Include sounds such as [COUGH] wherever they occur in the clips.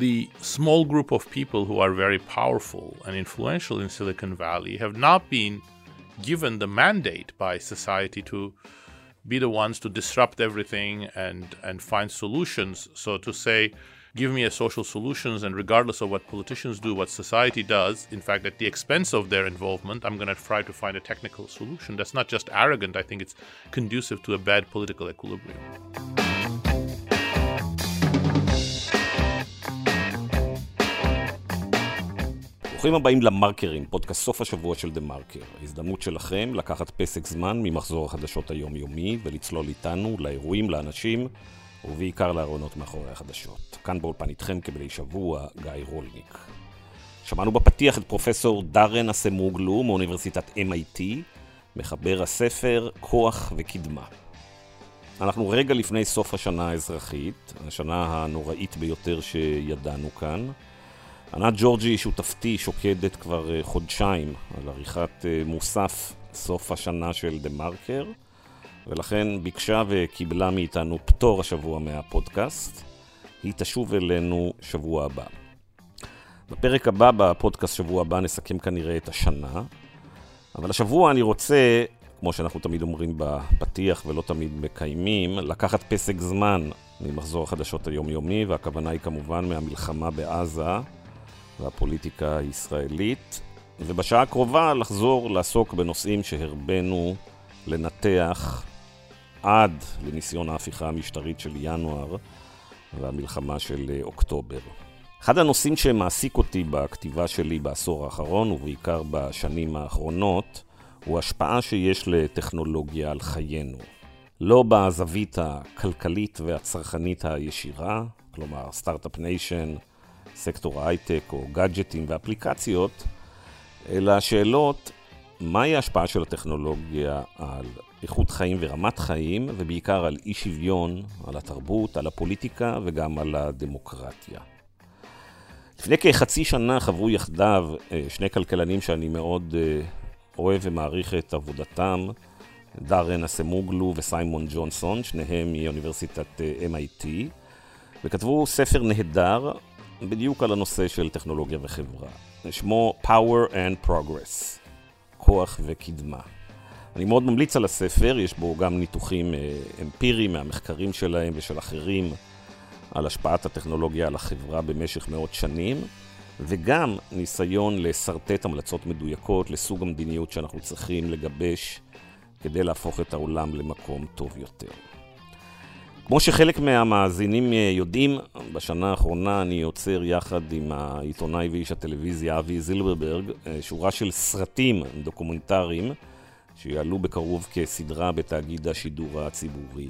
the small group of people who are very powerful and influential in Silicon Valley have not been given the mandate by society to be the ones to disrupt everything and and find solutions. So to say give me a social solutions and regardless of what politicians do what society does in fact at the expense of their involvement i'm going to try to find a technical solution. That's not just arrogant. I think it's conducive to a bad political equilibrium ברוכים הבאים למרקרים, פודקאסט סוף השבוע של דה מרקר. ההזדמנות שלכם לקחת פסק זמן ממחזור החדשות היומיומי ולצלול איתנו לאירועים, לאנשים ובעיקר לארונות מאחורי החדשות. כאן באולפן איתכם כבדי שבוע, גיא רולניק. שמענו בפתיח את פרופסור דארן אסמוגלו מאוניברסיטת MIT, מחבר הספר כוח וקדמה. אנחנו רגע לפני סוף השנה האזרחית, השנה הנוראית ביותר שידענו כאן. ענת ג'ורג'י, שותפתי, שוקדת כבר אה, חודשיים על עריכת אה, מוסף סוף השנה של דה מרקר, ולכן ביקשה וקיבלה מאיתנו פטור השבוע מהפודקאסט. היא תשוב אלינו שבוע הבא. בפרק הבא, בפודקאסט שבוע הבא, נסכם כנראה את השנה, אבל השבוע אני רוצה, כמו שאנחנו תמיד אומרים בפתיח ולא תמיד מקיימים, לקחת פסק זמן ממחזור החדשות היומיומי, והכוונה היא כמובן מהמלחמה בעזה. והפוליטיקה הישראלית, ובשעה הקרובה לחזור לעסוק בנושאים שהרבנו לנתח עד לניסיון ההפיכה המשטרית של ינואר והמלחמה של אוקטובר. אחד הנושאים שמעסיק אותי בכתיבה שלי בעשור האחרון, ובעיקר בשנים האחרונות, הוא השפעה שיש לטכנולוגיה על חיינו. לא בזווית הכלכלית והצרכנית הישירה, כלומר סטארט-אפ ניישן, סקטור ההייטק או גאדג'טים ואפליקציות, אלא השאלות, מהי ההשפעה של הטכנולוגיה על איכות חיים ורמת חיים, ובעיקר על אי שוויון, על התרבות, על הפוליטיקה וגם על הדמוקרטיה. לפני כחצי שנה חברו יחדיו אה, שני כלכלנים שאני מאוד אה, אוהב ומעריך את עבודתם, דארן אסמוגלו וסיימון ג'ונסון, שניהם מאוניברסיטת אה, MIT, וכתבו ספר נהדר בדיוק על הנושא של טכנולוגיה וחברה. שמו Power and Progress, כוח וקדמה. אני מאוד ממליץ על הספר, יש בו גם ניתוחים אה, אמפיריים מהמחקרים שלהם ושל אחרים על השפעת הטכנולוגיה על החברה במשך מאות שנים, וגם ניסיון לשרטט המלצות מדויקות לסוג המדיניות שאנחנו צריכים לגבש כדי להפוך את העולם למקום טוב יותר. כמו שחלק מהמאזינים אה, יודעים, בשנה האחרונה אני יוצר יחד עם העיתונאי ואיש הטלוויזיה אבי זילברברג אה, שורה של סרטים דוקומנטריים שיעלו בקרוב כסדרה בתאגיד השידור הציבורי.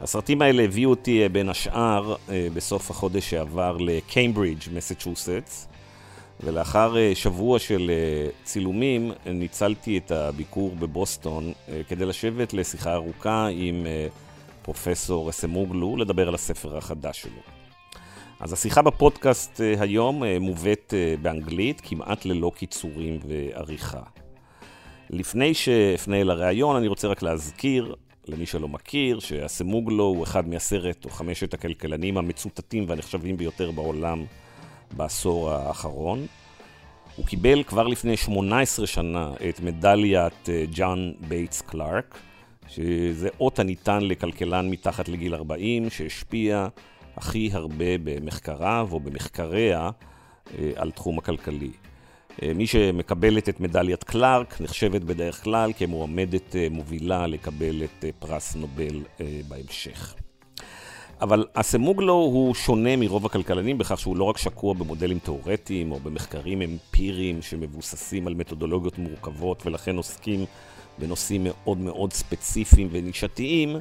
הסרטים האלה הביאו אותי אה, בין השאר בסוף החודש שעבר לקיימברידג', מסצ'וסטס, ולאחר שבוע של צילומים ניצלתי את הביקור בבוסטון כדי לשבת לשיחה ארוכה עם פרופסור אסמוגלו, לדבר על הספר החדש שלו. אז השיחה בפודקאסט אה, היום אה, מובאת אה, באנגלית, כמעט ללא קיצורים ועריכה. לפני שאפנה אל הראיון, אני רוצה רק להזכיר, למי שלא מכיר, שאסמוגלו הוא אחד מעשרת או חמשת הכלכלנים המצוטטים והנחשבים ביותר בעולם בעשור האחרון. הוא קיבל כבר לפני 18 שנה את מדליית ג'ון בייטס קלארק, שזה אות הניתן לכלכלן מתחת לגיל 40, שהשפיע הכי הרבה במחקריו או במחקריה אה, על תחום הכלכלי. אה, מי שמקבלת את מדליית קלארק נחשבת בדרך כלל כמועמדת אה, מובילה לקבל את פרס נובל בהמשך. אבל אסמוגלו הוא שונה מרוב הכלכלנים בכך שהוא לא רק שקוע במודלים תאורטיים או במחקרים אמפיריים שמבוססים על מתודולוגיות מורכבות ולכן עוסקים בנושאים מאוד מאוד ספציפיים ונישתיים,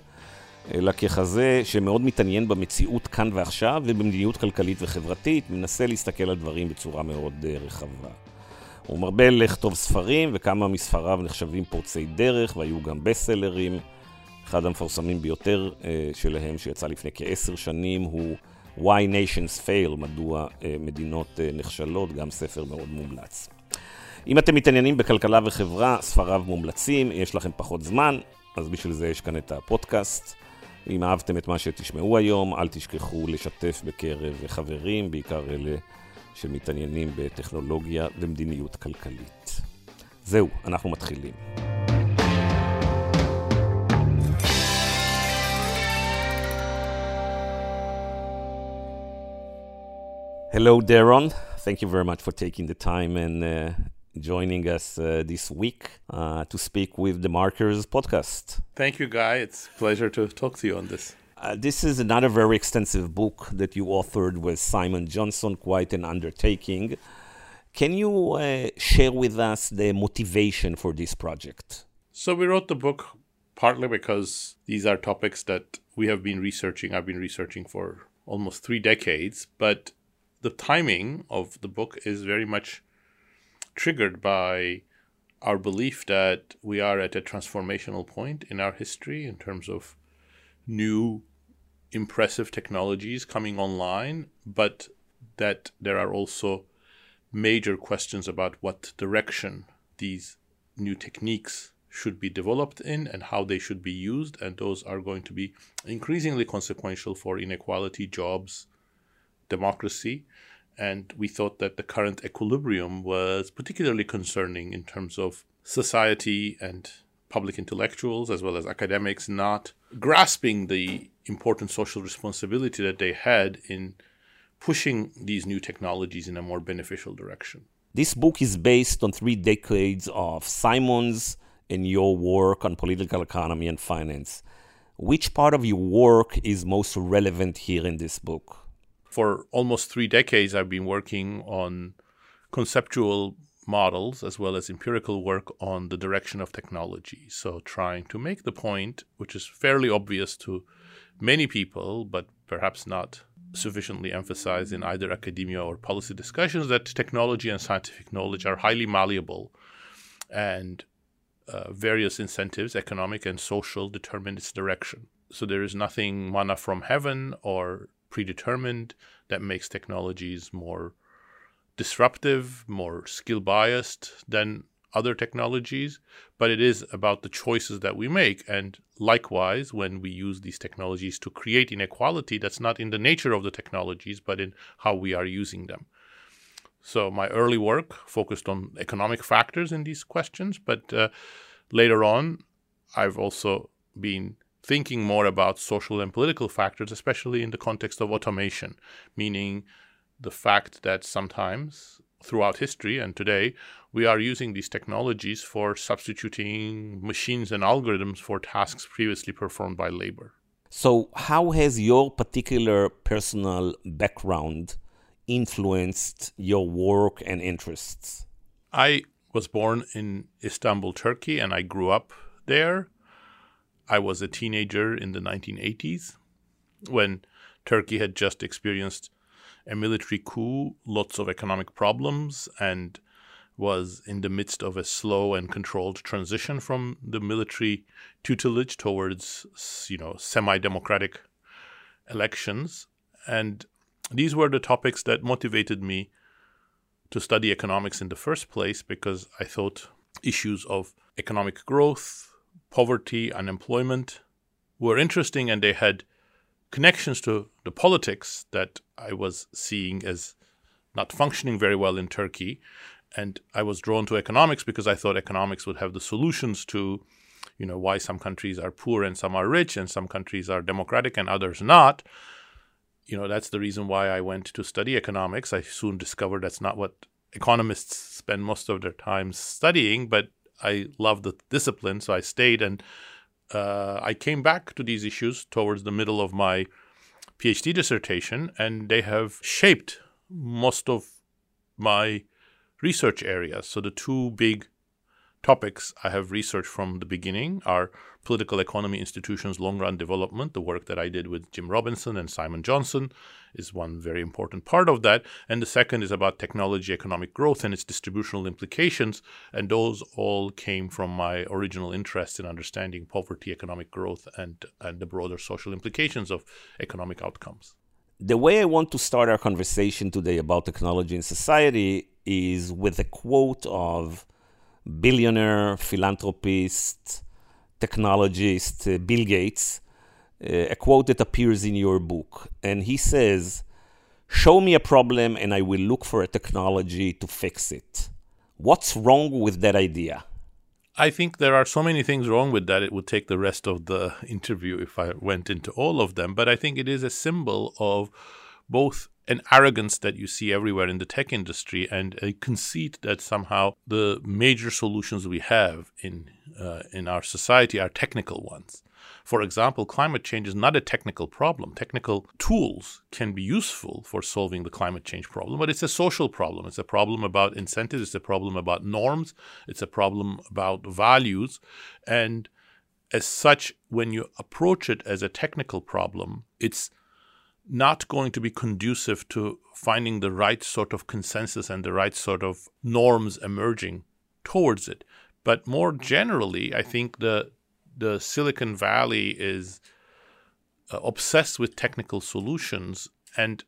אלא ככזה שמאוד מתעניין במציאות כאן ועכשיו ובמדיניות כלכלית וחברתית, מנסה להסתכל על דברים בצורה מאוד אה, רחבה. הוא מרבה לכתוב ספרים, וכמה מספריו נחשבים פורצי דרך, והיו גם בסלרים. אחד המפורסמים ביותר uh, שלהם, שיצא לפני כעשר שנים, הוא Why Nations Fail, מדוע uh, מדינות uh, נכשלות, גם ספר מאוד מומלץ. אם אתם מתעניינים בכלכלה וחברה, ספריו מומלצים, יש לכם פחות זמן, אז בשביל זה יש כאן את הפודקאסט. אם אהבתם את מה שתשמעו היום, אל תשכחו לשתף בקרב חברים, בעיקר אלה שמתעניינים בטכנולוגיה ומדיניות כלכלית. זהו, אנחנו מתחילים. Hello, Daron. Thank you very much for taking the time and uh, joining us uh, this week uh, to speak with the Markers podcast. Thank you, Guy. It's a pleasure to talk to you on this. Uh, this is another very extensive book that you authored with Simon Johnson, quite an undertaking. Can you uh, share with us the motivation for this project? So, we wrote the book partly because these are topics that we have been researching. I've been researching for almost three decades, but the timing of the book is very much triggered by our belief that we are at a transformational point in our history in terms of new impressive technologies coming online, but that there are also major questions about what direction these new techniques should be developed in and how they should be used. And those are going to be increasingly consequential for inequality, jobs, democracy. And we thought that the current equilibrium was particularly concerning in terms of society and public intellectuals as well as academics not grasping the important social responsibility that they had in pushing these new technologies in a more beneficial direction. This book is based on three decades of Simon's and your work on political economy and finance. Which part of your work is most relevant here in this book? For almost three decades, I've been working on conceptual models as well as empirical work on the direction of technology. So, trying to make the point, which is fairly obvious to many people, but perhaps not sufficiently emphasized in either academia or policy discussions, that technology and scientific knowledge are highly malleable and uh, various incentives, economic and social, determine its direction. So, there is nothing mana from heaven or predetermined that makes technologies more disruptive, more skill biased than other technologies, but it is about the choices that we make. And likewise, when we use these technologies to create inequality, that's not in the nature of the technologies, but in how we are using them. So, my early work focused on economic factors in these questions, but uh, later on, I've also been thinking more about social and political factors, especially in the context of automation, meaning the fact that sometimes throughout history and today, we are using these technologies for substituting machines and algorithms for tasks previously performed by labor. So, how has your particular personal background influenced your work and interests? I was born in Istanbul, Turkey, and I grew up there. I was a teenager in the 1980s when Turkey had just experienced a military coup, lots of economic problems, and was in the midst of a slow and controlled transition from the military tutelage towards, you know, semi-democratic elections. And these were the topics that motivated me to study economics in the first place because I thought issues of economic growth, poverty, unemployment were interesting and they had connections to the politics that I was seeing as not functioning very well in Turkey. And I was drawn to economics because I thought economics would have the solutions to, you know, why some countries are poor and some are rich and some countries are democratic and others not. You know, that's the reason why I went to study economics. I soon discovered that's not what economists spend most of their time studying, but I love the discipline, so I stayed and uh, I came back to these issues towards the middle of my PhD dissertation, and they have shaped most of my research areas. So the two big topics I have researched from the beginning are political economy institutions long run development. The work that I did with Jim Robinson and Simon Johnson is one very important part of that. And the second is about technology economic growth and its distributional implications. And those all came from my original interest in understanding poverty, economic growth, and, and the broader social implications of economic outcomes. The way I want to start our conversation today about technology in society is with a quote of billionaire, philanthropist, technologist uh, Bill Gates, uh, a quote that appears in your book. And he says, Show me a problem and I will look for a technology to fix it. What's wrong with that idea? I think there are so many things wrong with that. It would take the rest of the [LAUGHS] interview if I went into all of them. But I think it is a symbol of both an arrogance that you see everywhere in the tech industry and a conceit that somehow the major solutions we have in uh, in our society are technical ones. For example, climate change is not a technical problem. Technical tools can be useful for solving the climate change problem, but it's a social problem. It's a problem about incentives, it's a problem about norms, it's a problem about values. And as such, when you approach it as a technical problem, it's not going to be conducive to finding the right sort of consensus and the right sort of norms emerging towards it. But more generally, I think the the Silicon Valley is uh, obsessed with technical solutions. And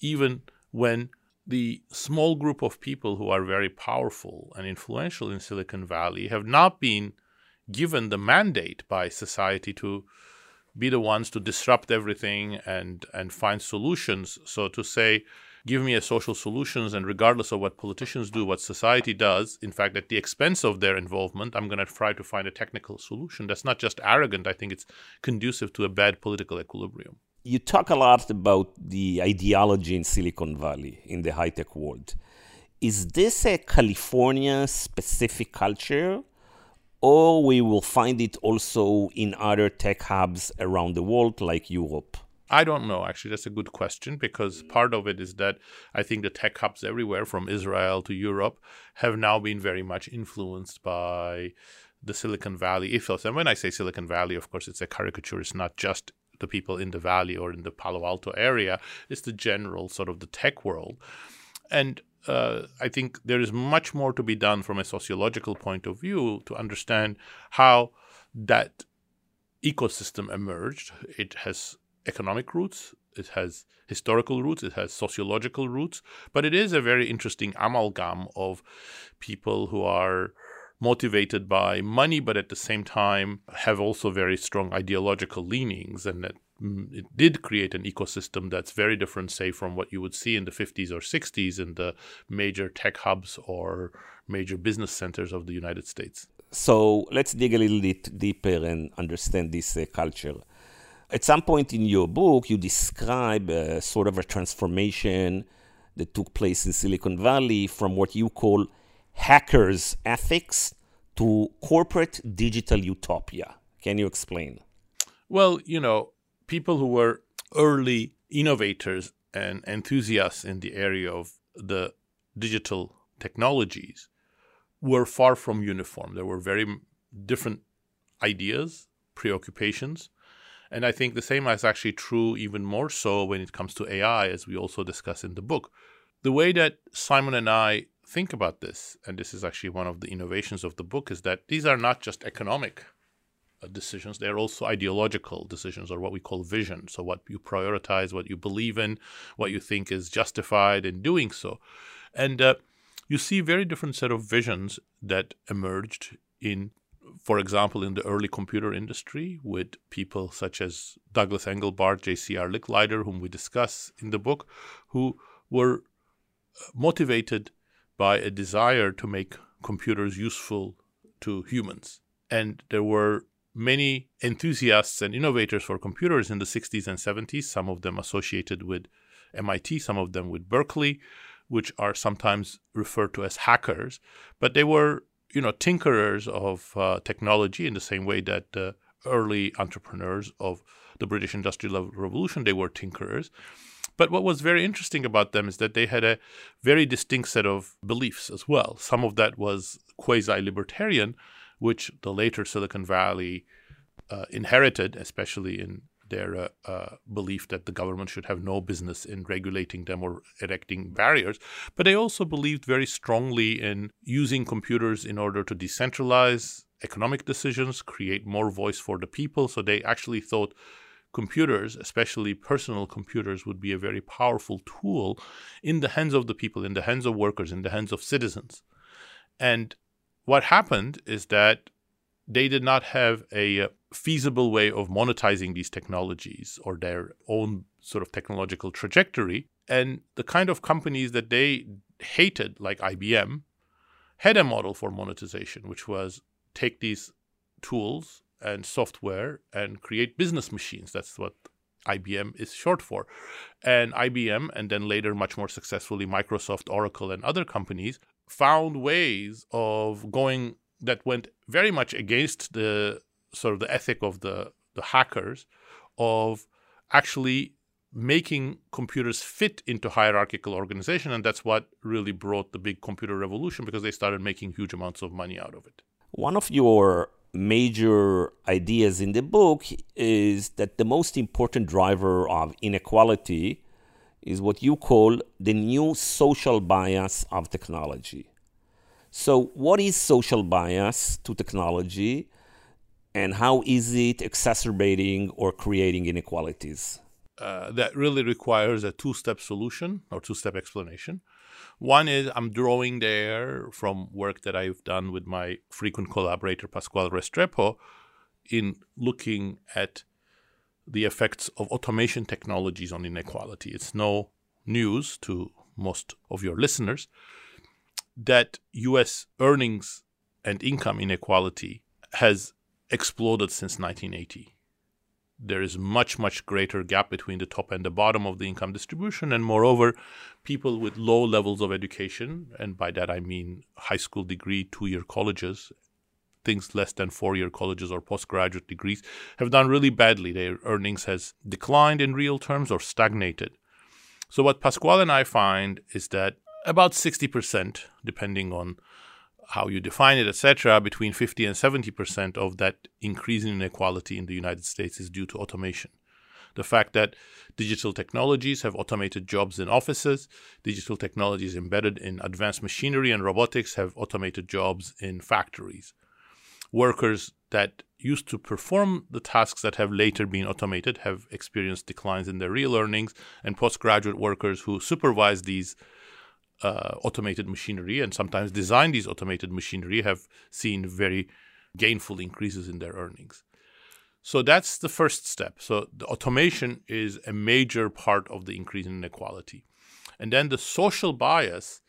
even when the small group of people who are very powerful and influential in Silicon Valley have not been given the mandate by society to be the ones to disrupt everything and and find solutions. So to say, give me a social solutions and regardless of what politicians do what society does in fact at the expense of their involvement i'm going to try to find a technical solution. That's not just arrogant. I think it's conducive to a bad political equilibrium. You talk a lot about the ideology in silicon valley in the high-tech world. Is this a california specific culture or we will find it also in other tech hubs around the world like europe I don't know. Actually, that's a good question because part of it is that I think the tech hubs everywhere, from Israel to Europe, have now been very much influenced by the Silicon Valley ethos. And when I say Silicon Valley, of course, it's a caricature. It's not just the people in the valley or in the Palo Alto area. It's the general sort of the tech world. And uh, I think there is much more to be done from a sociological point of view to understand how that ecosystem emerged. It has economic roots, it has historical roots, it has sociological roots, but it is a very interesting amalgam of people who are motivated by money, but at the same time have also very strong ideological leanings, and that it did create an ecosystem that's very different, say, from what you would see in the 50s or 60s in the major tech hubs or major business centers of the United States. So let's dig a little bit deeper and understand this uh, culture. At some point in your book, you describe a sort of a transformation that took place in Silicon Valley from what you call hackers' ethics to corporate digital utopia. Can you explain? Well, you know, people who were early innovators and enthusiasts in the area of the digital technologies were far from uniform. There were very different ideas, preoccupations, and I think the same is actually true even more so when it comes to AI, as we also discuss in the book. The way that Simon and I think about this, and this is actually one of the innovations of the book, is that these are not just economic decisions, they're also ideological decisions, or what we call vision. So, what you prioritize, what you believe in, what you think is justified in doing so. And uh, you see very different set of visions that emerged in for example, in the early computer industry with people such as Douglas Engelbart, J.C.R. Licklider, whom we discuss in the book, who were uh, motivated by a desire to make computers useful to humans. And there were many enthusiasts and innovators for computers in the 60s and 70s, some of them associated with MIT, some of them with Berkeley, which are sometimes referred to as hackers. But they were you know, tinkerers of uh, technology in the same way that uh, early entrepreneurs of the British Industrial Revolution, they were tinkerers. But what was very interesting about them is that they had a very distinct set of beliefs as well. Some of that was quasi libertarian, which the later Silicon Valley uh, inherited, especially in their uh, uh, belief that the government should have no business in regulating them or erecting barriers. But they also believed very strongly in using computers in order to decentralize economic decisions, create more voice for the people. So they actually thought computers, especially personal computers, would be a very powerful tool in the hands of the people, in the hands of workers, in the hands of citizens. And what happened is that they did not have a feasible way of monetizing these technologies or their own sort of technological trajectory. And the kind of companies that they hated, like IBM, had a model for monetization, which was take these tools and software and create business machines. That's what IBM is short for. And IBM, and then later, much more successfully, Microsoft, Oracle, and other companies found ways of going that went very much against the sort of the ethic of the, the hackers of actually making computers fit into hierarchical organization and that's what really brought the big computer revolution because they started making huge amounts of money out of it. One of your major ideas in the book is that the most important driver of inequality is what you call the new social bias of technology so what is social bias to technology and how is it exacerbating or creating inequalities uh, that really requires a two step solution or two step explanation. One is I'm drawing there from work that I've done with my frequent collaborator, Pasquale Restrepo, in looking at the effects of automation technologies on inequality. It's no news to most of your listeners that US earnings and income inequality has exploded since 1980 there is much much greater gap between the top and the bottom of the income distribution and moreover people with low levels of education and by that i mean high school degree two year colleges things less than four year colleges or postgraduate degrees have done really badly their earnings has declined in real terms or stagnated so what pasquale and i find is that about 60% depending on how you define it, etc., between 50 and 70 percent of that increase in inequality in the United States is due to automation. The fact that digital technologies have automated jobs in offices, digital technologies embedded in advanced machinery and robotics have automated jobs in factories. Workers that used to perform the tasks that have later been automated have experienced declines in their real earnings, and postgraduate workers who supervise these uh, automated machinery and sometimes design these automated machinery have seen very gainful increases in their earnings. So that's the first step. So the automation is a major part of the increase in inequality. And then the social bias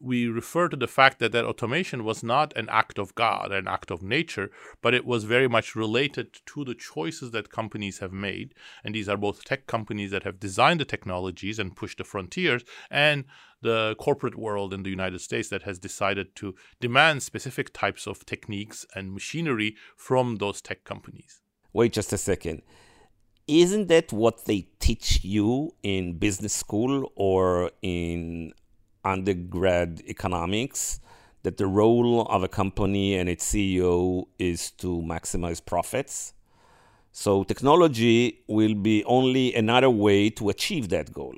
we refer to the fact that that automation was not an act of God, an act of nature, but it was very much related to the choices that companies have made. And these are both tech companies that have designed the technologies and pushed the frontiers, and the corporate world in the United States that has decided to demand specific types of techniques and machinery from those tech companies. Wait just a second. Isn't that what they teach you in business school or in undergrad economics that the role of a company and its CEO is to maximize profits. So technology will be only another way to achieve that goal.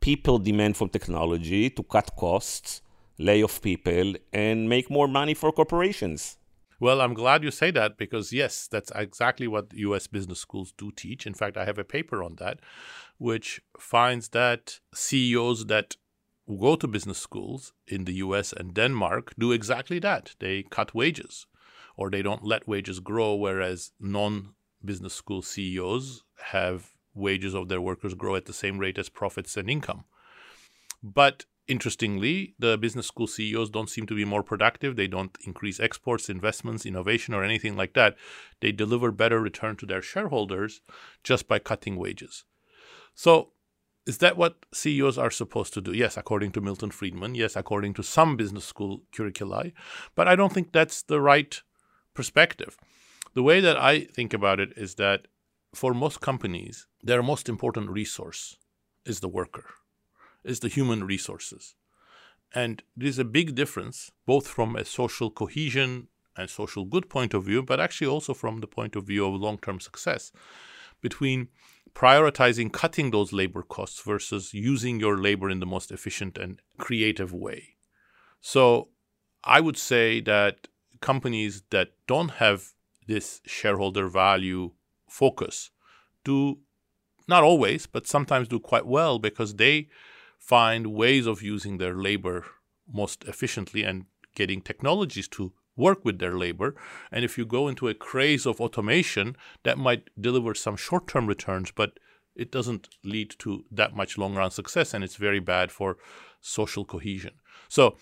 People demand from technology to cut costs, lay off people, and make more money for corporations. Well, I'm glad you say that because, yes, that's exactly what US business schools do teach. In fact, I have a paper on that, which finds that CEOs that who go to business schools in the US and Denmark do exactly that. They cut wages or they don't let wages grow, whereas non business school CEOs have wages of their workers grow at the same rate as profits and income. But interestingly, the business school CEOs don't seem to be more productive. They don't increase exports, investments, innovation, or anything like that. They deliver better return to their shareholders just by cutting wages. So is that what CEOs are supposed to do? Yes, according to Milton Friedman. Yes, according to some business school curricula. But I don't think that's the right perspective. The way that I think about it is that for most companies, their most important resource is the worker, is the human resources. And there's a big difference, both from a social cohesion and social good point of view, but actually also from the point of view of long term success, between prioritizing cutting those labor costs versus using your labor in the most efficient and creative way. So I would say that companies that don't have this shareholder value focus do not always, but sometimes do quite well because they find ways of using their labor most efficiently and getting technologies to work with their labor. And if you go into a craze of automation, that might deliver some short term returns, but it doesn't lead to that much long run success. And it's very bad for social cohesion. So,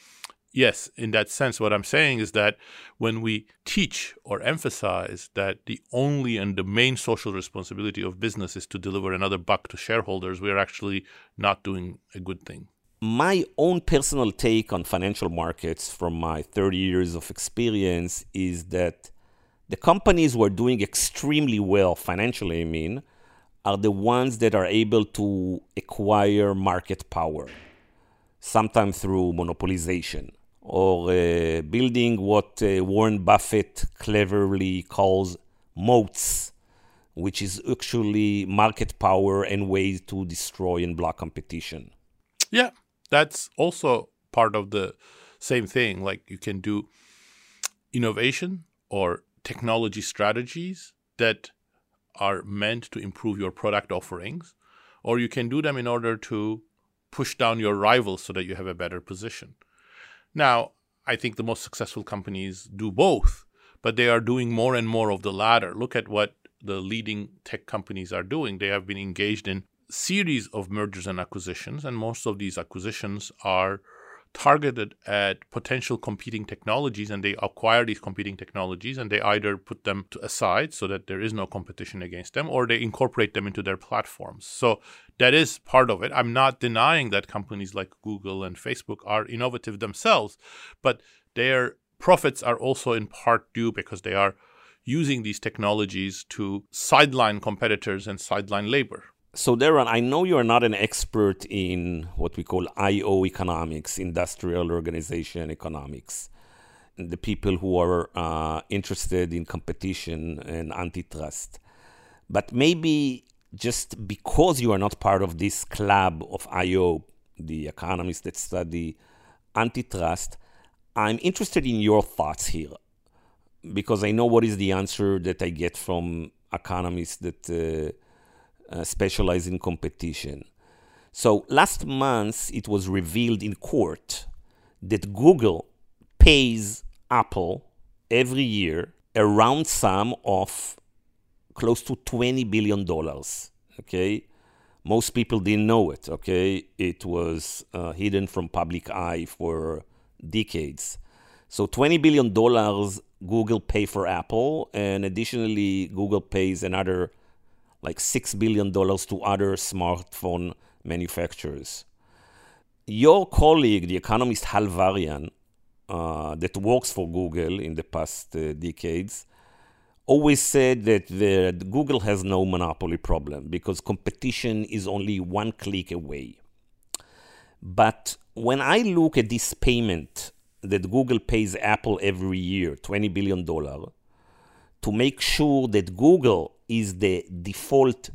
yes, in that sense, what I'm saying is that when we teach or emphasize that the only and the main social responsibility of business is to deliver another buck to shareholders, we are actually not doing a good thing. My own personal take on financial markets from my 30 years of experience is that the companies who are doing extremely well financially, I mean, are the ones that are able to acquire market power, sometimes through monopolization or uh, building what uh, Warren Buffett cleverly calls moats, which is actually market power and ways to destroy and block competition. Yeah, that's also part of the same thing. Like you can do innovation or technology strategies that are meant to improve your product offerings, or you can do them in order to push down your rivals so that you have a better position. Now, I think the most successful companies do both, but they are doing more and more of the latter. Look at what the leading tech companies are doing. They have been engaged in series of mergers and acquisitions, and most of these acquisitions are targeted at potential competing technologies and they acquire these competing technologies and they either put them to aside so that there is no competition against them or they incorporate them into their platforms. So that is part of it. I'm not denying that companies like Google and Facebook are innovative themselves, but their profits are also in part due because they are using these technologies to sideline competitors and sideline labor. So, Daron, I know you are not an expert in what we call IO economics, industrial organization economics, the people who are uh, interested in competition and antitrust. But maybe just because you are not part of this club of IO, the economists that study antitrust, I'm interested in your thoughts here because I know what is the answer that I get from economists that. Uh, uh, specialize in competition. So last month, it was revealed in court that Google pays Apple every year a round sum of close to $20 billion. Okay. Most people didn't know it. Okay. It was uh, hidden from public eye for decades. So $20 billion Google pay for Apple, and additionally, Google pays another like $6 billion to other smartphone manufacturers. Your colleague, the economist Hal Varian, uh, that works for Google in the past uh, decades, always said that the, Google has no monopoly problem because competition is only one click away. But when I look at this payment that Google pays Apple every year, $20 billion, to make sure that Google is the default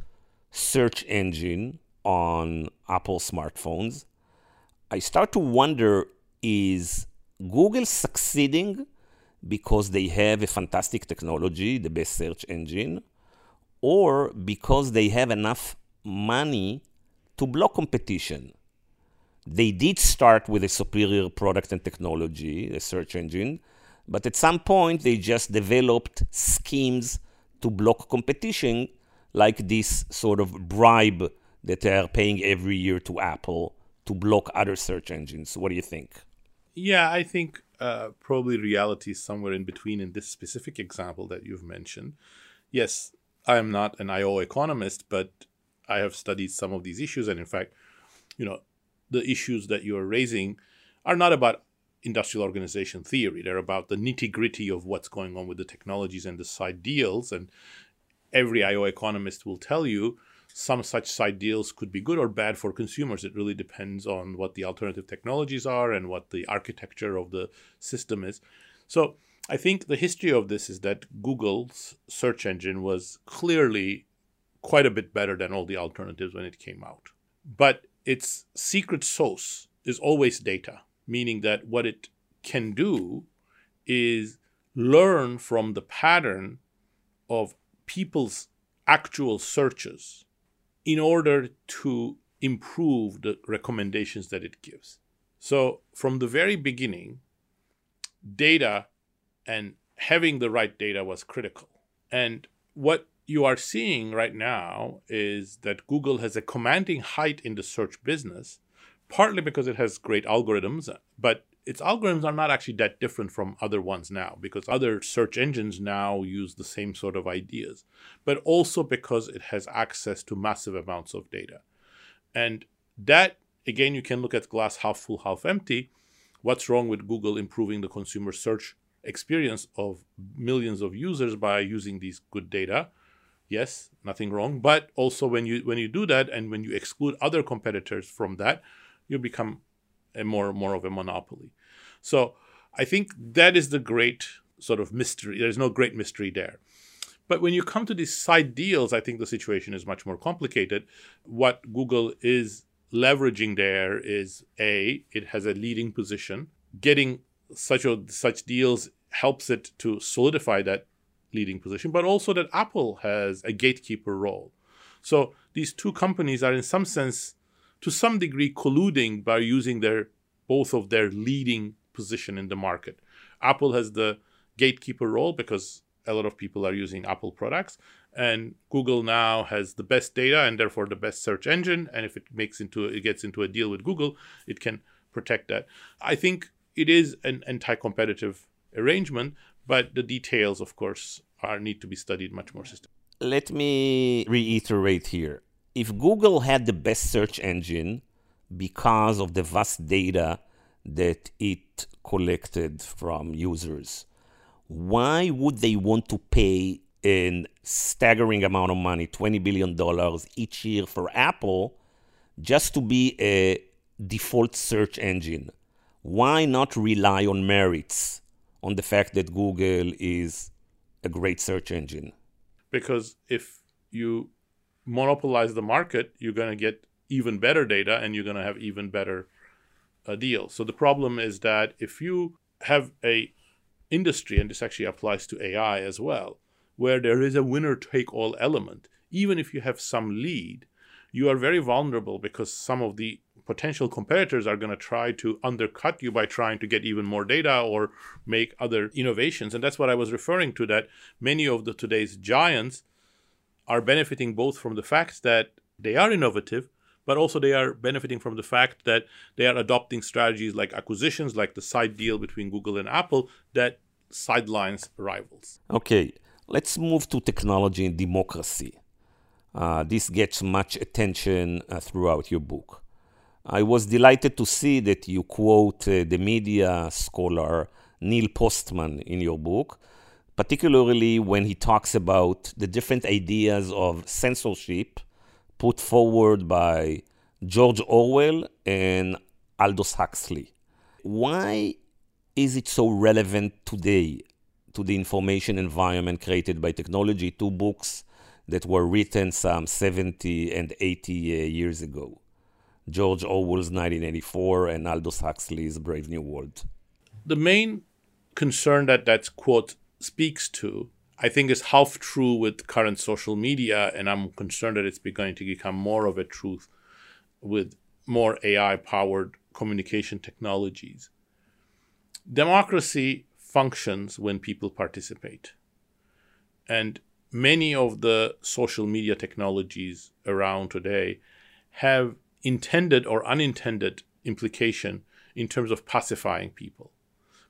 search engine on Apple smartphones, I start to wonder is Google succeeding because they have a fantastic technology, the best search engine, or because they have enough money to block competition? They did start with a superior product and technology, a search engine, but at some point they just developed schemes to block competition, like this sort of bribe that they are paying every year to Apple to block other search engines. What do you think? Yeah, I think uh, probably reality is somewhere in between in this specific example that you've mentioned. Yes, I am not an IO economist, but I have studied some of these issues. And in fact, you know, the issues that you are raising are not about industrial organization theory. They're about the nitty gritty of what's going on with the technologies and the side deals. And every IO economist will tell you some such side deals could be good or bad for consumers. It really depends on what the alternative technologies are and what the architecture of the system is. So I think the history of this is that Google's search engine was clearly quite a bit better than all the alternatives when it came out. But its secret sauce is always data meaning that what it can do is learn from the pattern of people's actual searches in order to improve the recommendations that it gives. So, from the very beginning, data and having the right data was critical. And what you are seeing right now is that Google has a commanding height in the search business, partly because it has great algorithms, but its algorithms are not actually that different from other ones now because other search engines now use the same sort of ideas, but also because it has access to massive amounts of data. And that, again, you can look at glass half full, half empty. What's wrong with Google improving the consumer search experience of millions of users by using these good data? Yes, nothing wrong. But also when you when you do that and when you exclude other competitors from that, you become a more more of a monopoly. So I think that is the great sort of mystery. There's no great mystery there. But when you come to these side deals, I think the situation is much more complicated. What Google is leveraging there is a it has a leading position. Getting such a, such deals helps it to solidify that leading position, but also that Apple has a gatekeeper role. So these two companies are in some sense to some degree colluding by using their both of their leading position in the market. Apple has the gatekeeper role because a lot of people are using Apple products, and Google now has the best data and therefore the best search engine. And if it makes into it gets into a deal with Google, it can protect that. I think it is an anti-competitive arrangement, but the details, of course, are need to be studied much more systematically. Let me reiterate here if Google had the best search engine because of the vast data that it collected from users, why would they want to pay a staggering amount of money, $20 billion each year for Apple, just to be a default search engine? Why not rely on merits, on the fact that Google is a great search engine? Because if you monopolize the market, you're going to get even better data and you're going to have even better uh, deals. So the problem is that if you have a industry, and this actually applies to AI as well, where there is a winner take all element, even if you have some lead, you are very vulnerable because some of the potential competitors are going to try to undercut you by trying to get even more data or make other innovations. And that's what I was referring to that many of the today's giants are benefiting both from the fact that they are innovative, but also they are benefiting from the fact that they are adopting strategies like acquisitions, like the side deal between Google and Apple, that sidelines rivals. Okay, let's move to technology and democracy. Uh, this gets much attention uh, throughout your book. I was delighted to see that you quote uh, the media scholar Neil Postman in your book, particularly when he talks about the different ideas of censorship put forward by George Orwell and Aldous Huxley. Why is it so relevant today to the information environment created by technology? Two books that were written some 70 and 80 uh, years ago George Orwell's 1984 and Aldous Huxley's Brave New World. The main concern that that quote speaks to, I think, is half true with current social media, and I'm concerned that it's going to become more of a truth with more AI powered communication technologies. Democracy functions when people participate. And many of the social media technologies around today have intended or unintended implication in terms of pacifying people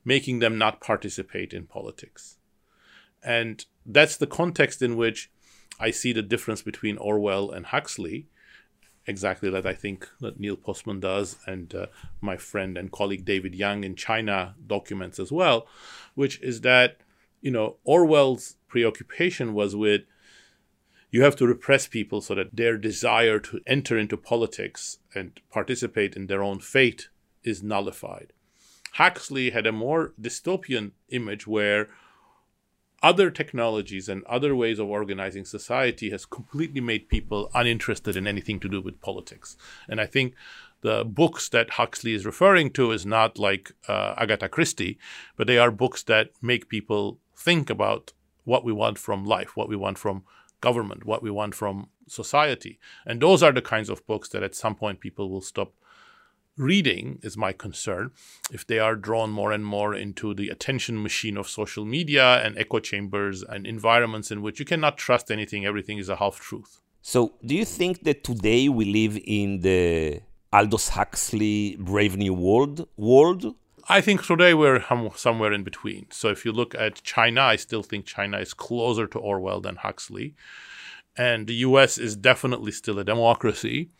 making them not participate in politics. And that's the context in which I see the difference between Orwell and Huxley, exactly that I think that Neil Postman does, and uh, my friend and colleague David Yang in China documents as well, which is that you know Orwell's preoccupation was with you have to repress people so that their desire to enter into politics and participate in their own fate is nullified. Huxley had a more dystopian image where other technologies and other ways of organizing society has completely made people uninterested in anything to do with politics. And I think the books that Huxley is referring to is not like uh, Agatha Christie, but they are books that make people think about what we want from life, what we want from government, what we want from society. And those are the kinds of books that at some point people will stop reading is my concern. If they are drawn more and more into the attention machine of social media and echo chambers and environments in which you cannot trust anything, everything is a half truth. So, do you think that today we live in the Aldous Huxley Brave New World world? I think today we're somewhere in between. So, if you look at China, I still think China is closer to Orwell than Huxley. And the US is definitely still a democracy,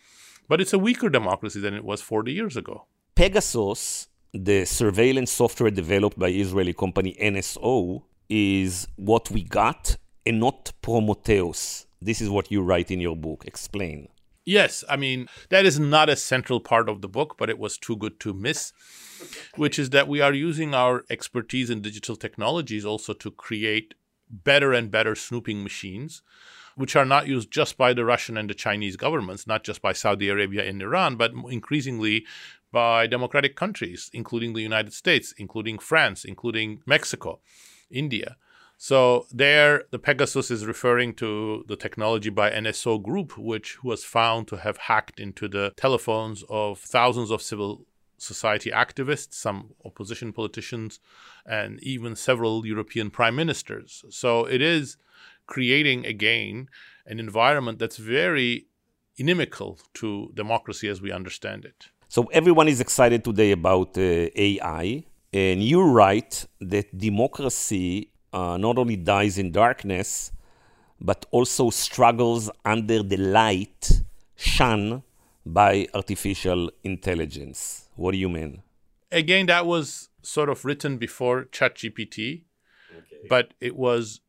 but it's a weaker democracy than it was 40 years ago. Pegasus, the surveillance software developed by Israeli company NSO, is what we got and not Prometheus. This is what you write in your book. Explain. Yes, I mean, that is not a central part of the book, but it was too good to miss, which is that we are using our expertise in digital technologies also to create better and better snooping machines, which are not used just by the Russian and the Chinese governments, not just by Saudi Arabia and Iran, but increasingly by democratic countries, including the United States, including France, including Mexico, India. So there, the Pegasus is referring to the technology by NSO Group, which was found to have hacked into the telephones of thousands of civil society activists, some opposition politicians, and even several European prime ministers. So it is creating again an environment that's very inimical to democracy as we understand it. So everyone is excited today about uh, AI, and you write that democracy uh, not only dies in darkness, but also struggles under the light shone by artificial intelligence. What do you mean? Again, that was sort of written before ChatGPT, okay. but it was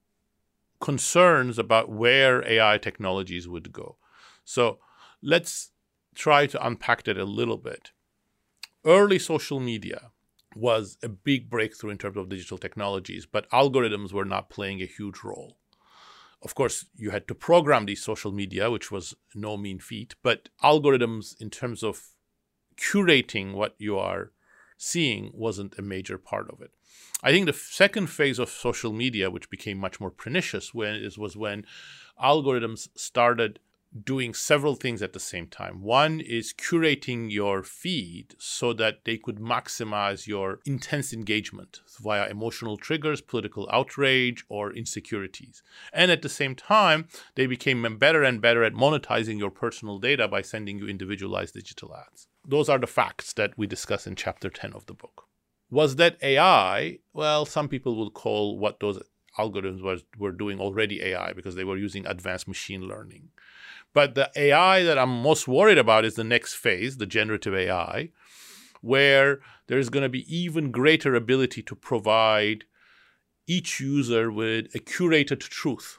concerns about where AI technologies would go. So let's try to unpack that a little bit. Early social media was a big breakthrough in terms of digital technologies, but algorithms were not playing a huge role. Of course, you had to program these social media, which was no mean feat, but algorithms, in terms of curating what you are seeing, wasn't a major part of it. I think the second phase of social media, which became much more pernicious, when, was when algorithms started doing several things at the same time. One is curating your feed so that they could maximize your intense engagement via emotional triggers, political outrage, or insecurities. And at the same time, they became better and better at monetizing your personal data by sending you individualized digital ads. Those are the facts that we discuss in chapter 10 of the book. Was that AI? Well, some people will call what those algorithms was, were doing already AI because they were using advanced machine learning. But the AI that I'm most worried about is the next phase, the generative AI, where there's going to be even greater ability to provide each user with a curated truth.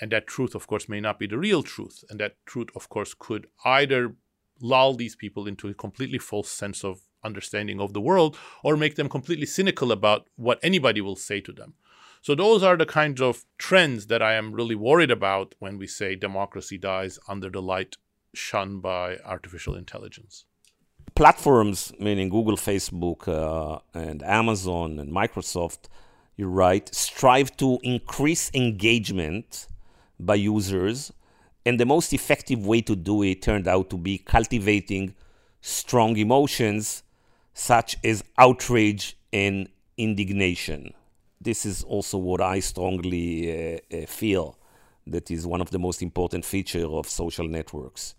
And that truth, of course, may not be the real truth. And that truth, of course, could either lull these people into a completely false sense of understanding of the world or make them completely cynical about what anybody will say to them. So those are the kinds of trends that I am really worried about when we say democracy dies under the light shunned by artificial intelligence. Platforms, meaning Google, Facebook, uh, and Amazon and Microsoft, you're right, strive to increase engagement by users. And the most effective way to do it turned out to be cultivating strong emotions such as outrage and indignation this is also what I strongly uh, uh, feel that is one of the most important features of social networks.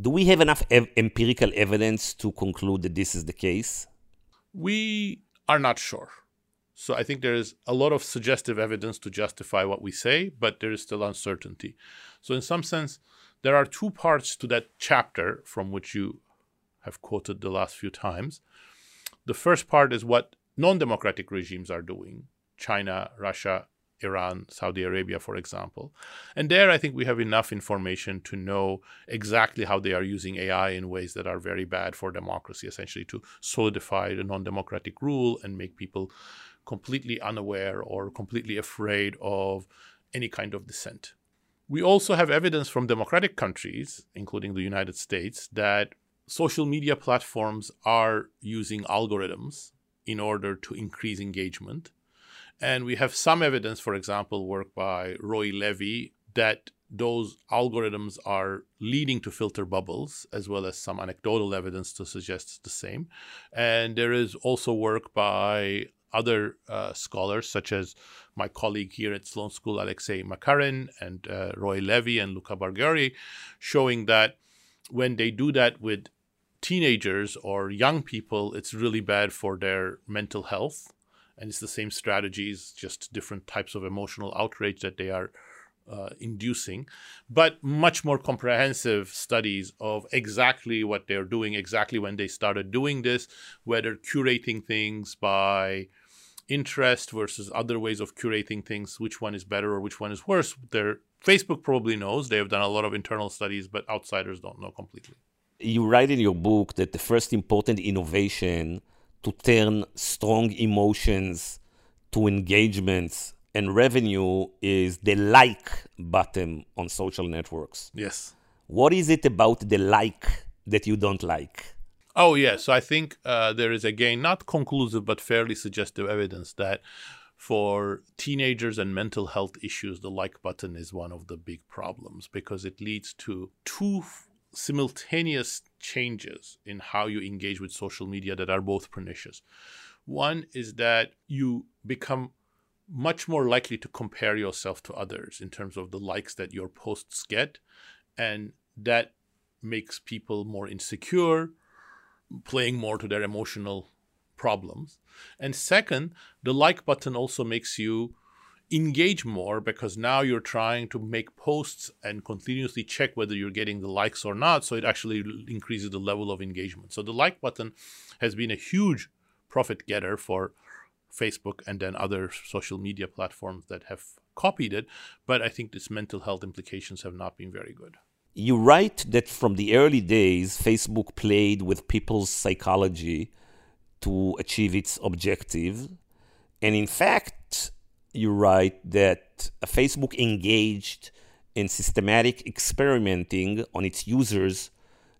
Do we have enough ev- empirical evidence to conclude that this is the case? We are not sure. So I think there is a lot of suggestive evidence to justify what we say, but there is still uncertainty. So, in some sense, there are two parts to that chapter from which you have quoted the last few times. The first part is what non democratic regimes are doing. China, Russia, Iran, Saudi Arabia, for example. And there, I think we have enough information to know exactly how they are using AI in ways that are very bad for democracy, essentially to solidify the non democratic rule and make people completely unaware or completely afraid of any kind of dissent. We also have evidence from democratic countries, including the United States, that social media platforms are using algorithms in order to increase engagement and we have some evidence, for example, work by Roy Levy, that those algorithms are leading to filter bubbles, as well as some anecdotal evidence to suggest the same. And there is also work by other uh, scholars, such as my colleague here at Sloan School, Alexei Makarin, and uh, Roy Levy and Luca Braghieri, showing that when they do that with teenagers or young people, it's really bad for their mental health. And it's the same strategies, just different types of emotional outrage that they are uh, inducing, but much more comprehensive studies of exactly what they're doing, exactly when they started doing this, whether curating things by interest versus other ways of curating things, which one is better or which one is worse. Their Facebook probably knows. They have done a lot of internal studies, but outsiders don't know completely. You write in your book that the first important innovation to turn strong emotions to engagements and revenue is the like button on social networks. Yes. What is it about the like that you don't like? Oh, yes. So I think uh, there is, again, not conclusive, but fairly suggestive evidence that for teenagers and mental health issues, the like button is one of the big problems because it leads to two simultaneous changes in how you engage with social media that are both pernicious. One is that you become much more likely to compare yourself to others in terms of the likes that your posts get. And that makes people more insecure, playing more to their emotional problems. And second, the like button also makes you engage more because now you're trying to make posts and continuously check whether you're getting the likes or not. So it actually increases the level of engagement. So the like button has been a huge profit getter for Facebook and then other social media platforms that have copied it. But I think its mental health implications have not been very good. You write that from the early days, Facebook played with people's psychology to achieve its objective. And in fact, you write that Facebook engaged in systematic experimenting on its users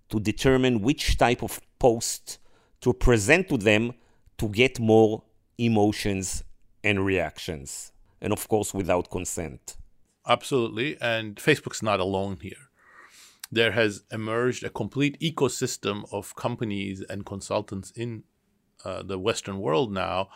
to determine which type of post to present to them to get more emotions and reactions. And of course, without consent. Absolutely. And Facebook's not alone here. There has emerged a complete ecosystem of companies and consultants in uh, the Western world now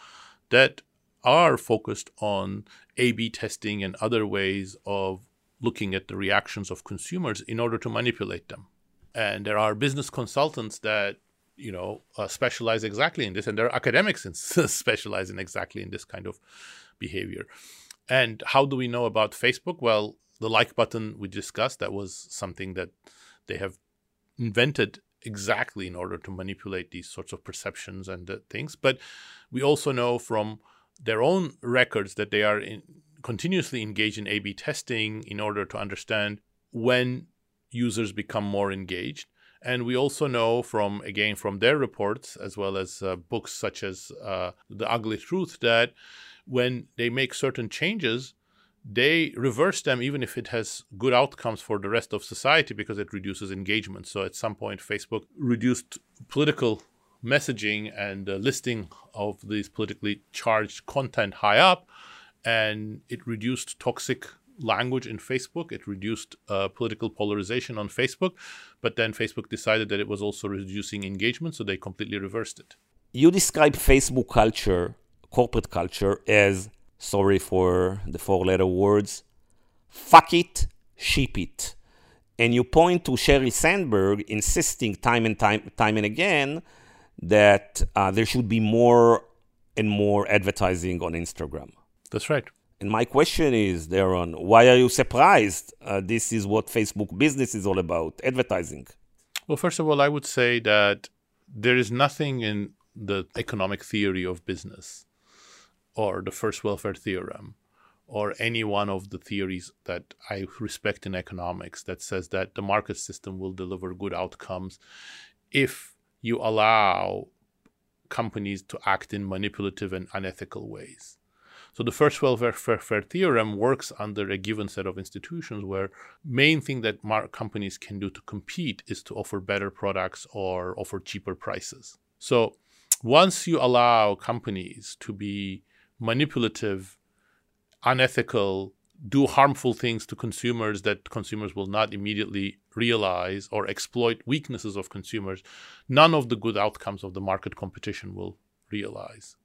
that are focused on A B testing and other ways of looking at the reactions of consumers in order to manipulate them. And there are business consultants that you know uh, specialize exactly in this and there are academics in [LAUGHS] specialize in exactly in this kind of behavior and how do we know about facebook well the like button we discussed that was something that they have invented exactly in order to manipulate these sorts of perceptions and uh, things. But we also know from their own records that they are in, continuously engaged in a b testing in order to understand when users become more engaged. And we also know from, again, from their reports, as well as uh, books such as uh, The Ugly Truth, that when they make certain changes, they reverse them even if it has good outcomes for the rest of society because it reduces engagement. So at some point, Facebook reduced political messaging and uh, listing of these politically charged content high up, and it reduced toxic language in Facebook. It reduced uh, political polarization on Facebook, but then Facebook decided that it was also reducing engagement, so they completely reversed it. You describe Facebook culture, corporate culture, as sorry for the four letter words fuck it, ship it. And you point to Sheryl Sandberg insisting time and time, time and again that uh, there should be more and more advertising on Instagram. That's right. And my question is, Daron, why are you surprised? Uh, this is what Facebook business is all about advertising. Well, first of all, I would say that there is nothing in the economic theory of business or the first welfare theorem or any one of the theories that I respect in economics that says that the market system will deliver good outcomes if you allow companies to act in manipulative and unethical ways. So the first welfare theorem works under a given set of institutions where main thing that companies can do to compete is to offer better products or offer cheaper prices. So once you allow companies to be manipulative, unethical, do harmful things to consumers that consumers will not immediately realize or exploit weaknesses of consumers, none of the good outcomes of the market competition will realize.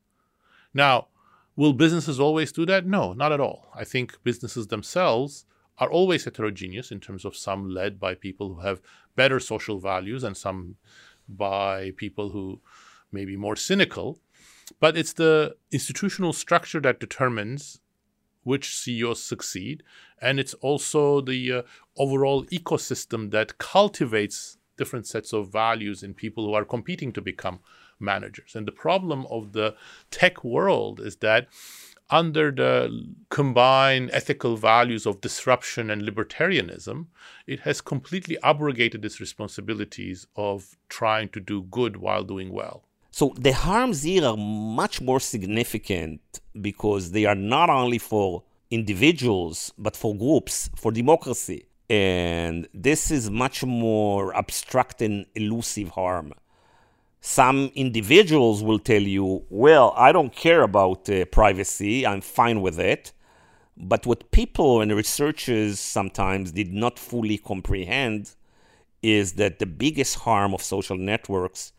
Now, will businesses always do that? No, not at all. I think businesses themselves are always heterogeneous in terms of some led by people who have better social values and some by people who may be more cynical. But it's the institutional structure that determines which CEOs succeed. And it's also the uh, overall ecosystem that cultivates different sets of values in people who are competing to become managers. And the problem of the tech world is that under the combined ethical values of disruption and libertarianism, it has completely abrogated its responsibilities of trying to do good while doing well. So the harms here are much more significant because they are not only for individuals, but for groups, for democracy. And this is much more abstract and elusive harm. Some individuals will tell you, well, I don't care about uh, privacy, I'm fine with it. But what people and researchers sometimes did not fully comprehend is that the biggest harm of social networks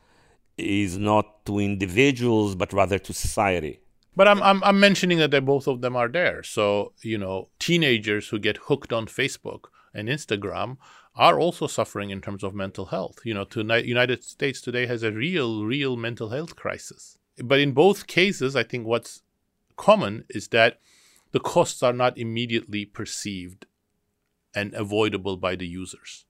is not to individuals, but rather to society. But I'm, I'm, I'm mentioning that they, both of them are there. So, you know, teenagers who get hooked on Facebook and Instagram are also suffering in terms of mental health. You know, the United States today has a real, real mental health crisis. But in both cases, I think what's common is that the costs are not immediately perceived and avoidable by the users.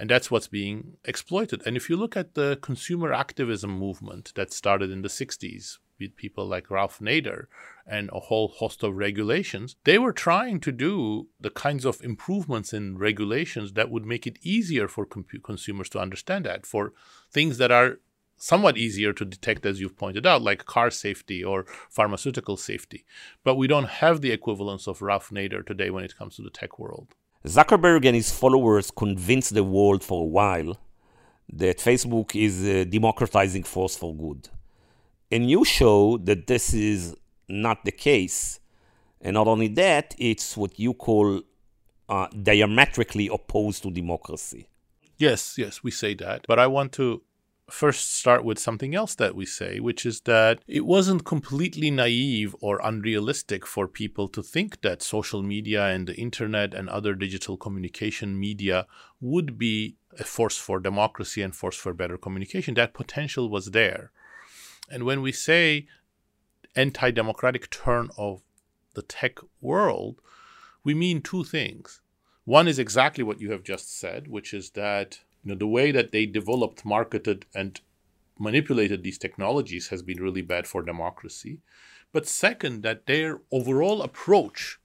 And that's what's being exploited. And if you look at the consumer activism movement that started in the 60s with people like Ralph Nader and a whole host of regulations, they were trying to do the kinds of improvements in regulations that would make it easier for consumers to understand that, for things that are somewhat easier to detect, as you've pointed out, like car safety or pharmaceutical safety. But we don't have the equivalence of Ralph Nader today when it comes to the tech world. Zuckerberg and his followers convinced the world for a while that Facebook is a democratizing force for good. And you show that this is not the case. And not only that, it's what you call uh, diametrically opposed to democracy. Yes, yes, we say that. But I want to first start with something else that we say, which is that it wasn't completely naive or unrealistic for people to think that social media and the internet and other digital communication media would be a force for democracy and force for better communication. That potential was there. And when we say anti democratic turn of the tech world, we mean two things. One is exactly what you have just said, which is that you know, the way that they developed, marketed, and manipulated these technologies has been really bad for democracy. But second, that their overall approach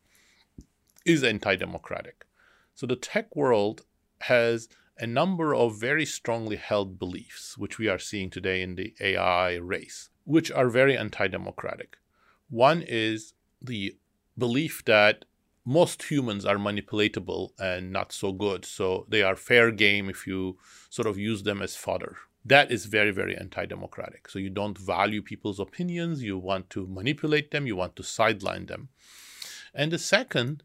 is anti democratic. So the tech world has a number of very strongly held beliefs, which we are seeing today in the AI race, which are very anti democratic. One is the belief that most humans are manipulatable and not so good. So they are fair game if you sort of use them as fodder. That is very, very anti democratic. So you don't value people's opinions, you want to manipulate them, you want to sideline them. And the second,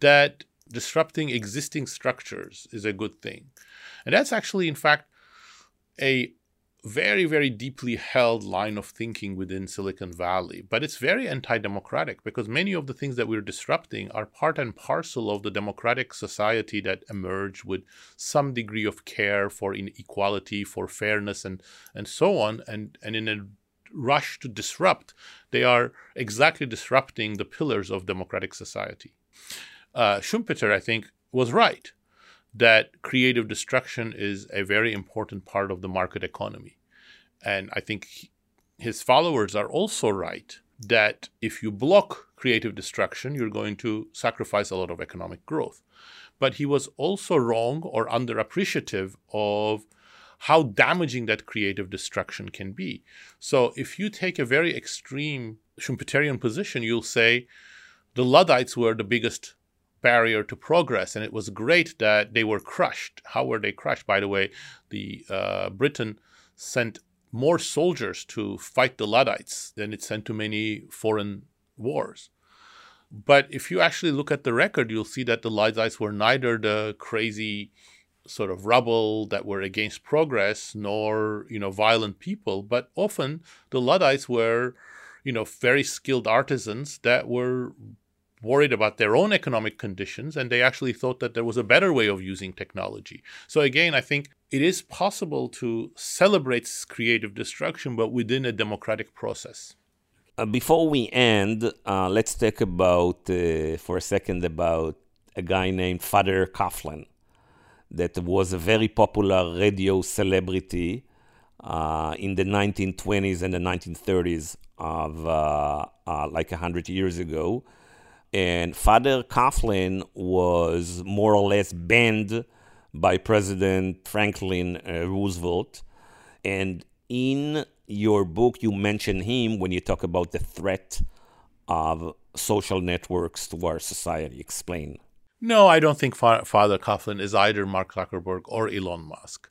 that disrupting existing structures is a good thing. And that's actually, in fact, a very, very deeply held line of thinking within Silicon Valley. But it's very anti democratic because many of the things that we're disrupting are part and parcel of the democratic society that emerged with some degree of care for inequality, for fairness, and, and so on. And, and in a rush to disrupt, they are exactly disrupting the pillars of democratic society. Uh, Schumpeter, I think, was right that creative destruction is a very important part of the market economy. And I think his followers are also right that if you block creative destruction, you're going to sacrifice a lot of economic growth. But he was also wrong or underappreciative of how damaging that creative destruction can be. So if you take a very extreme Schumpeterian position, you'll say the Luddites were the biggest barrier to progress, and it was great that they were crushed. How were they crushed? By the way, the uh, Britain sent more soldiers to fight the Luddites than it sent to many foreign wars. but if you actually look at the record, you'll see that the Luddites were neither the crazy sort of rebel that were against progress nor you know violent people but often the luddites were you know very skilled artisans that were worried about their own economic conditions and they actually thought that there was a better way of using technology so again i think it is possible to celebrate creative destruction but within a democratic process uh, before we end uh, let's talk about uh, for a second about a guy named father Coughlin that was a very popular radio celebrity uh, in the 1920s and the 1930s of uh, uh, like 100 years ago. And Father Coughlin was more or less banned by President Franklin uh, Roosevelt. And in your book, you mention him when you talk about the threat of social networks to our society. Explain. No, I don't think Fa- Father Coughlin is either Mark Zuckerberg or Elon Musk.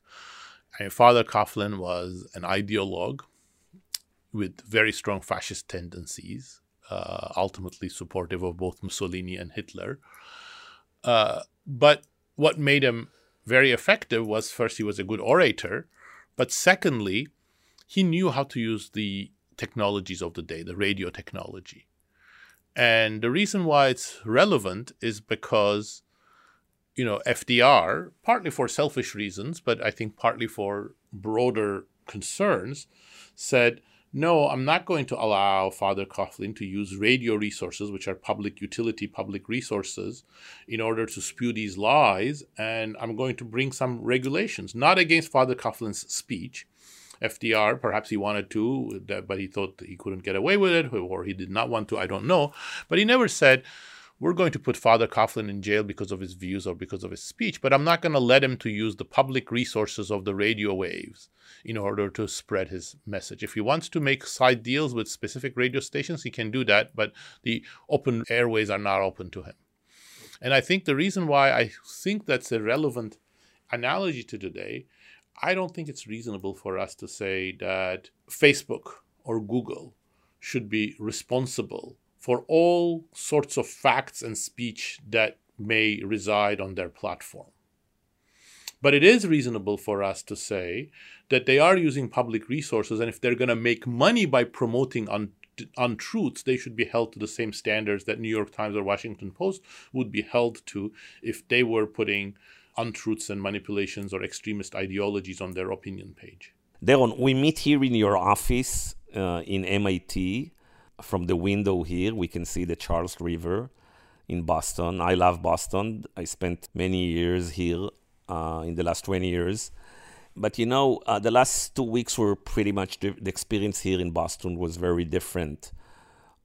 I mean, Father Coughlin was an ideologue with very strong fascist tendencies, uh, ultimately supportive of both Mussolini and Hitler. Uh, but what made him very effective was first, he was a good orator, but secondly, he knew how to use the technologies of the day, the radio technology. And the reason why it's relevant is because, you know, FDR, partly for selfish reasons, but I think partly for broader concerns, said, no, I'm not going to allow Father Coughlin to use radio resources, which are public utility, public resources, in order to spew these lies. And I'm going to bring some regulations, not against Father Coughlin's speech, FDR. Perhaps he wanted to, but he thought he couldn't get away with it, or he did not want to. I don't know. But he never said, we're going to put Father Coughlin in jail because of his views or because of his speech, but I'm not going to let him to use the public resources of the radio waves in order to spread his message. If he wants to make side deals with specific radio stations, he can do that, but the open airways are not open to him. And I think the reason why I think that's a relevant analogy to today I don't think it's reasonable for us to say that Facebook or Google should be responsible for all sorts of facts and speech that may reside on their platform. But it is reasonable for us to say that they are using public resources, and if they're going to make money by promoting un- untruths, they should be held to the same standards that New York Times or Washington Post would be held to if they were putting untruths and manipulations or extremist ideologies on their opinion page. Daron, we meet here in your office uh, in MIT. From the window here, we can see the Charles River in Boston. I love Boston. I spent many years here uh, in the last 20 years. But you know, uh, the last two weeks were pretty much the, the experience here in Boston was very different.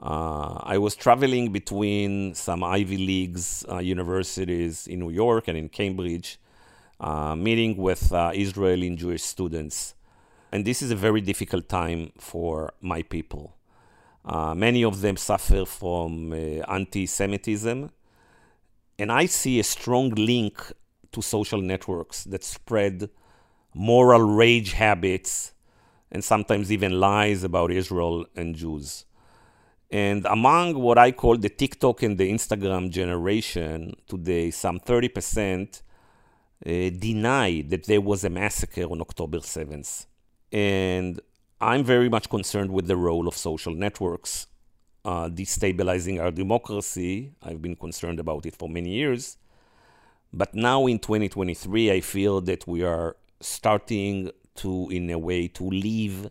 Uh, I was traveling between some Ivy Leagues uh, universities in New York and in Cambridge, uh, meeting with uh, Israeli and Jewish students. And this is a very difficult time for my people. Uh, many of them suffer from uh, anti Semitism. And I see a strong link to social networks that spread moral rage habits and sometimes even lies about Israel and Jews. And among what I call the TikTok and the Instagram generation today, some 30% uh, deny that there was a massacre on October 7th. And I'm very much concerned with the role of social networks uh, destabilizing our democracy. I've been concerned about it for many years. But now in 2023, I feel that we are starting to, in a way, to leave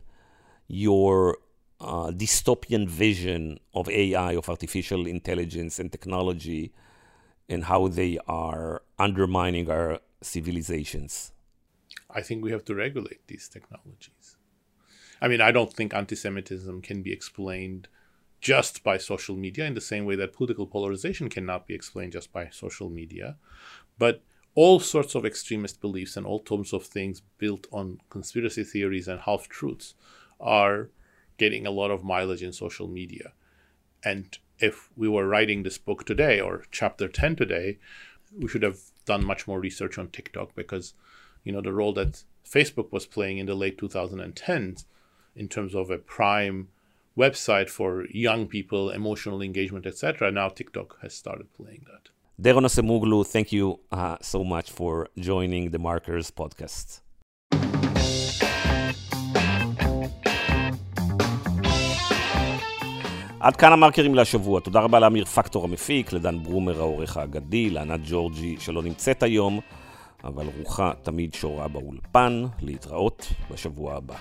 your uh, dystopian vision of AI, of artificial intelligence and technology, and how they are undermining our civilizations? I think we have to regulate these technologies. I mean, I don't think anti Semitism can be explained just by social media in the same way that political polarization cannot be explained just by social media. But all sorts of extremist beliefs and all sorts of things built on conspiracy theories and half truths are getting a lot of mileage in social media. And if we were writing this book today or chapter 10 today, we should have done much more research on TikTok because, you know, the role that Facebook was playing in the late 2010s in terms of a prime website for young people, emotional engagement, etc. Now TikTok has started playing that. Daron Acemoglu, thank you uh, so much for joining the Markers podcast. עד כאן המרקרים להשבוע. תודה רבה לאמיר פקטור המפיק, לדן ברומר העורך האגדי, לענת ג'ורג'י שלא נמצאת היום, אבל רוחה תמיד שורה באולפן, להתראות בשבוע הבא.